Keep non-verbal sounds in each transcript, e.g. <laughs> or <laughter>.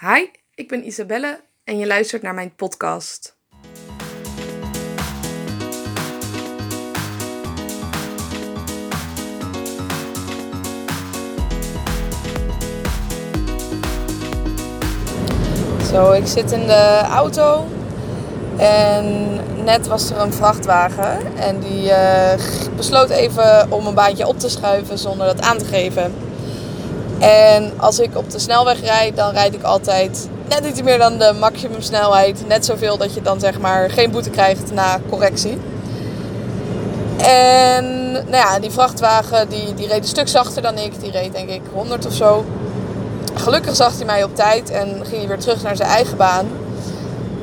Hi, ik ben Isabelle en je luistert naar mijn podcast. Zo, ik zit in de auto en net was er een vrachtwagen en die eh, besloot even om een baantje op te schuiven zonder dat aan te geven. En als ik op de snelweg rijd, dan rijd ik altijd net iets meer dan de maximumsnelheid. Net zoveel dat je dan zeg maar geen boete krijgt na correctie. En nou ja, die vrachtwagen die, die reed een stuk zachter dan ik. Die reed denk ik 100 of zo. Gelukkig zag hij mij op tijd en ging hij weer terug naar zijn eigen baan.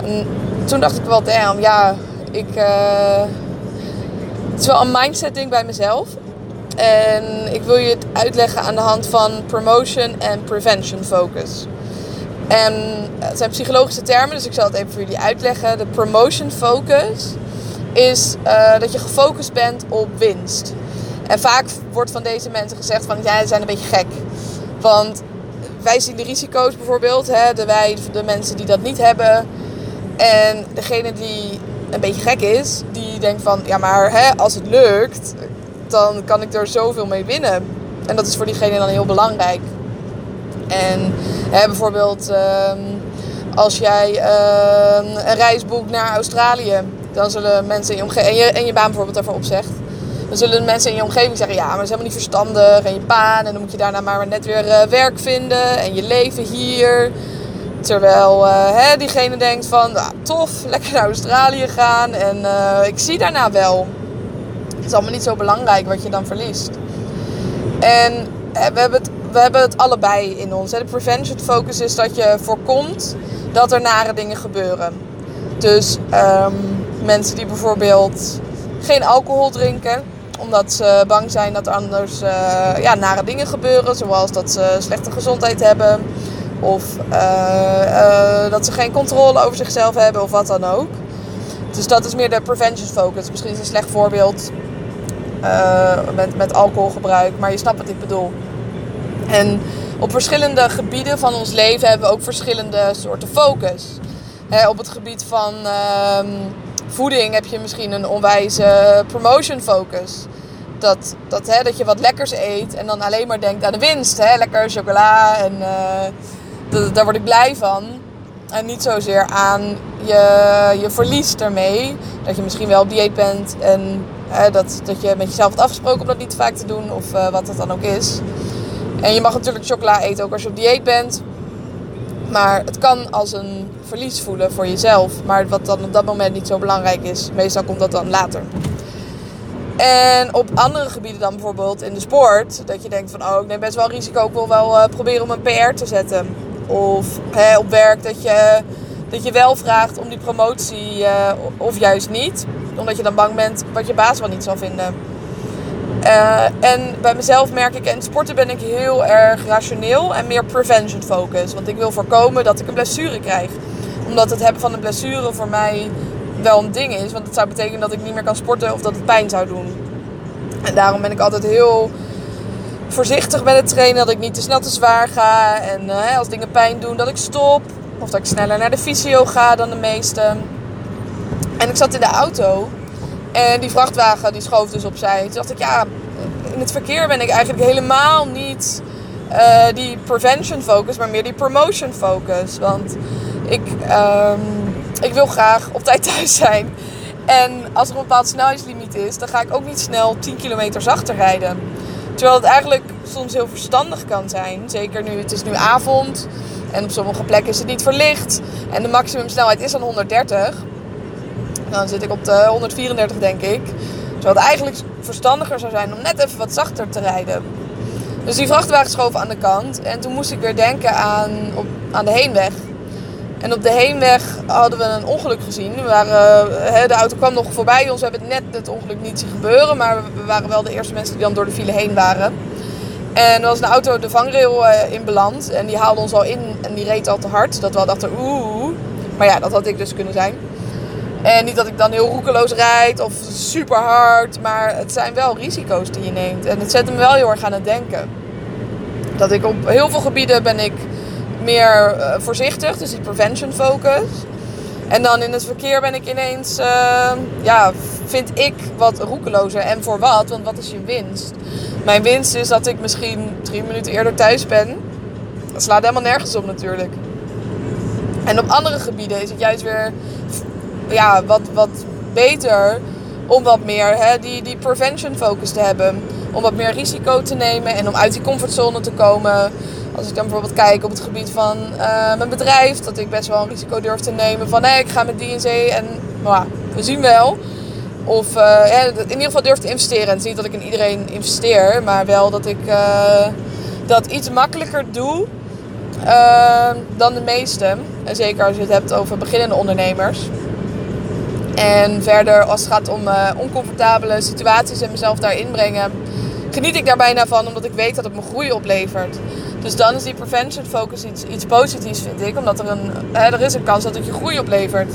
En toen dacht ik wel, damn, ja, ik... Uh, het is wel een mindset ding bij mezelf. En ik wil je het uitleggen aan de hand van promotion en prevention focus. En het zijn psychologische termen, dus ik zal het even voor jullie uitleggen. De promotion focus is uh, dat je gefocust bent op winst. En vaak wordt van deze mensen gezegd van ja, ze zijn een beetje gek. Want wij zien de risico's bijvoorbeeld, hè, de, wij, de mensen die dat niet hebben. En degene die een beetje gek is, die denkt van ja, maar hè, als het lukt, dan kan ik er zoveel mee winnen. En dat is voor diegene dan heel belangrijk. En hè, bijvoorbeeld ehm, als jij ehm, een reis boekt naar Australië, dan zullen mensen in je omgeving, en je, en je baan bijvoorbeeld daarvoor opzegt, dan zullen mensen in je omgeving zeggen, ja, maar dat is helemaal niet verstandig. En je baan, en dan moet je daarna maar net weer uh, werk vinden en je leven hier. Terwijl uh, hè, diegene denkt van, nou, tof, lekker naar Australië gaan en uh, ik zie daarna wel. Het is allemaal niet zo belangrijk wat je dan verliest. En we hebben het, we hebben het allebei in ons. De prevention focus is dat je voorkomt dat er nare dingen gebeuren. Dus um, mensen die bijvoorbeeld geen alcohol drinken, omdat ze bang zijn dat er anders uh, ja, nare dingen gebeuren, zoals dat ze slechte gezondheid hebben of uh, uh, dat ze geen controle over zichzelf hebben of wat dan ook. Dus dat is meer de prevention focus. Misschien is een slecht voorbeeld uh, met, met alcoholgebruik, maar je snapt wat ik bedoel. En op verschillende gebieden van ons leven hebben we ook verschillende soorten focus. He, op het gebied van uh, voeding heb je misschien een onwijze promotion focus. Dat, dat, hè, dat je wat lekkers eet en dan alleen maar denkt aan de winst. Hè? Lekker chocola en uh, daar word ik blij van. En niet zozeer aan je, je verlies ermee. Dat je misschien wel op dieet bent en dat, dat je met jezelf hebt afgesproken om dat niet vaak te doen of uh, wat het dan ook is. En je mag natuurlijk chocola eten ook als je op dieet bent. Maar het kan als een verlies voelen voor jezelf. Maar wat dan op dat moment niet zo belangrijk is. Meestal komt dat dan later. En op andere gebieden dan bijvoorbeeld in de sport. Dat je denkt van oh ik neem best wel risico. Ik wil wel uh, proberen om een PR te zetten. Of hè, op werk dat je, dat je wel vraagt om die promotie uh, of juist niet. Omdat je dan bang bent wat je baas wel niet zal vinden. Uh, en bij mezelf merk ik, in sporten ben ik heel erg rationeel en meer prevention focus. Want ik wil voorkomen dat ik een blessure krijg. Omdat het hebben van een blessure voor mij wel een ding is. Want het zou betekenen dat ik niet meer kan sporten of dat het pijn zou doen. En daarom ben ik altijd heel voorzichtig met het trainen. Dat ik niet te snel te zwaar ga. En uh, als dingen pijn doen, dat ik stop. Of dat ik sneller naar de fysio ga dan de meesten. En ik zat in de auto. En die vrachtwagen die schoof dus opzij. Toen dacht ik, ja, in het verkeer ben ik eigenlijk helemaal niet uh, die prevention focus, maar meer die promotion focus. Want ik, um, ik wil graag op tijd thuis zijn. En als er een bepaald snelheidslimiet is, dan ga ik ook niet snel 10 kilometer zachter rijden. Terwijl het eigenlijk soms heel verstandig kan zijn. Zeker nu, het is nu avond. En op sommige plekken is het niet verlicht. En de maximumsnelheid is dan 130. Dan zit ik op de 134 denk ik. Terwijl het eigenlijk verstandiger zou zijn om net even wat zachter te rijden. Dus die vrachtwagen schoof aan de kant. En toen moest ik weer denken aan, op, aan de heenweg. En op de heenweg hadden we een ongeluk gezien. We waren, de auto kwam nog voorbij ons. We hebben net het ongeluk niet zien gebeuren. Maar we waren wel de eerste mensen die dan door de file heen waren. En er was een auto de vangrail in beland. En die haalde ons al in en die reed al te hard. Dat we al dachten, oeh. Maar ja, dat had ik dus kunnen zijn. En niet dat ik dan heel roekeloos rijd of super hard. Maar het zijn wel risico's die je neemt. En het zet me wel heel erg aan het denken. Dat ik op heel veel gebieden ben ik meer uh, voorzichtig, dus die prevention focus. En dan in het verkeer ben ik ineens, uh, ja, vind ik wat roekelozer. En voor wat? Want wat is je winst? Mijn winst is dat ik misschien drie minuten eerder thuis ben. Dat slaat helemaal nergens op natuurlijk. En op andere gebieden is het juist weer ja, wat, wat beter om wat meer hè, die, die prevention focus te hebben. Om wat meer risico te nemen en om uit die comfortzone te komen. Als ik dan bijvoorbeeld kijk op het gebied van uh, mijn bedrijf, dat ik best wel een risico durf te nemen van hé, ik ga met DNC en nou, we zien wel. Of uh, in ieder geval durf te investeren. En het is niet dat ik in iedereen investeer, maar wel dat ik uh, dat iets makkelijker doe dan de meesten. En zeker als je het hebt over beginnende ondernemers. En verder, als het gaat om oncomfortabele situaties en mezelf daarin brengen, geniet ik daar bijna van, omdat ik weet dat het me groei oplevert. Dus dan is die prevention focus iets, iets positiefs, vind ik. Omdat er een, hè, er is een kans dat het je groei oplevert.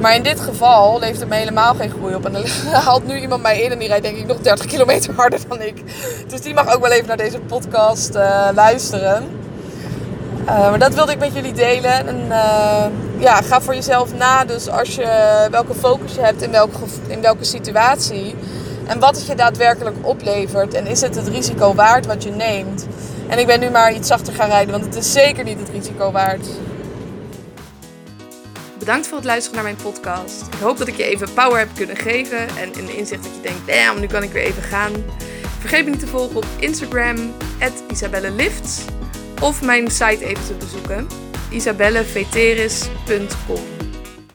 Maar in dit geval levert het me helemaal geen groei op. En dan <laughs> haalt nu iemand mij in en die rijdt denk ik nog 30 kilometer harder dan ik. Dus die mag ook wel even naar deze podcast uh, luisteren. Uh, maar dat wilde ik met jullie delen. En uh, ja, ga voor jezelf na. Dus als je welke focus je hebt in welke, in welke situatie. En wat het je daadwerkelijk oplevert. En is het het risico waard wat je neemt? En ik ben nu maar iets zachter gaan rijden, want het is zeker niet het risico waard. Bedankt voor het luisteren naar mijn podcast. Ik hoop dat ik je even power heb kunnen geven en een inzicht dat je denkt, damn, nu kan ik weer even gaan. Vergeet me niet te volgen op Instagram, isabellelifts. Of mijn site even te bezoeken, isabelleveteris.com.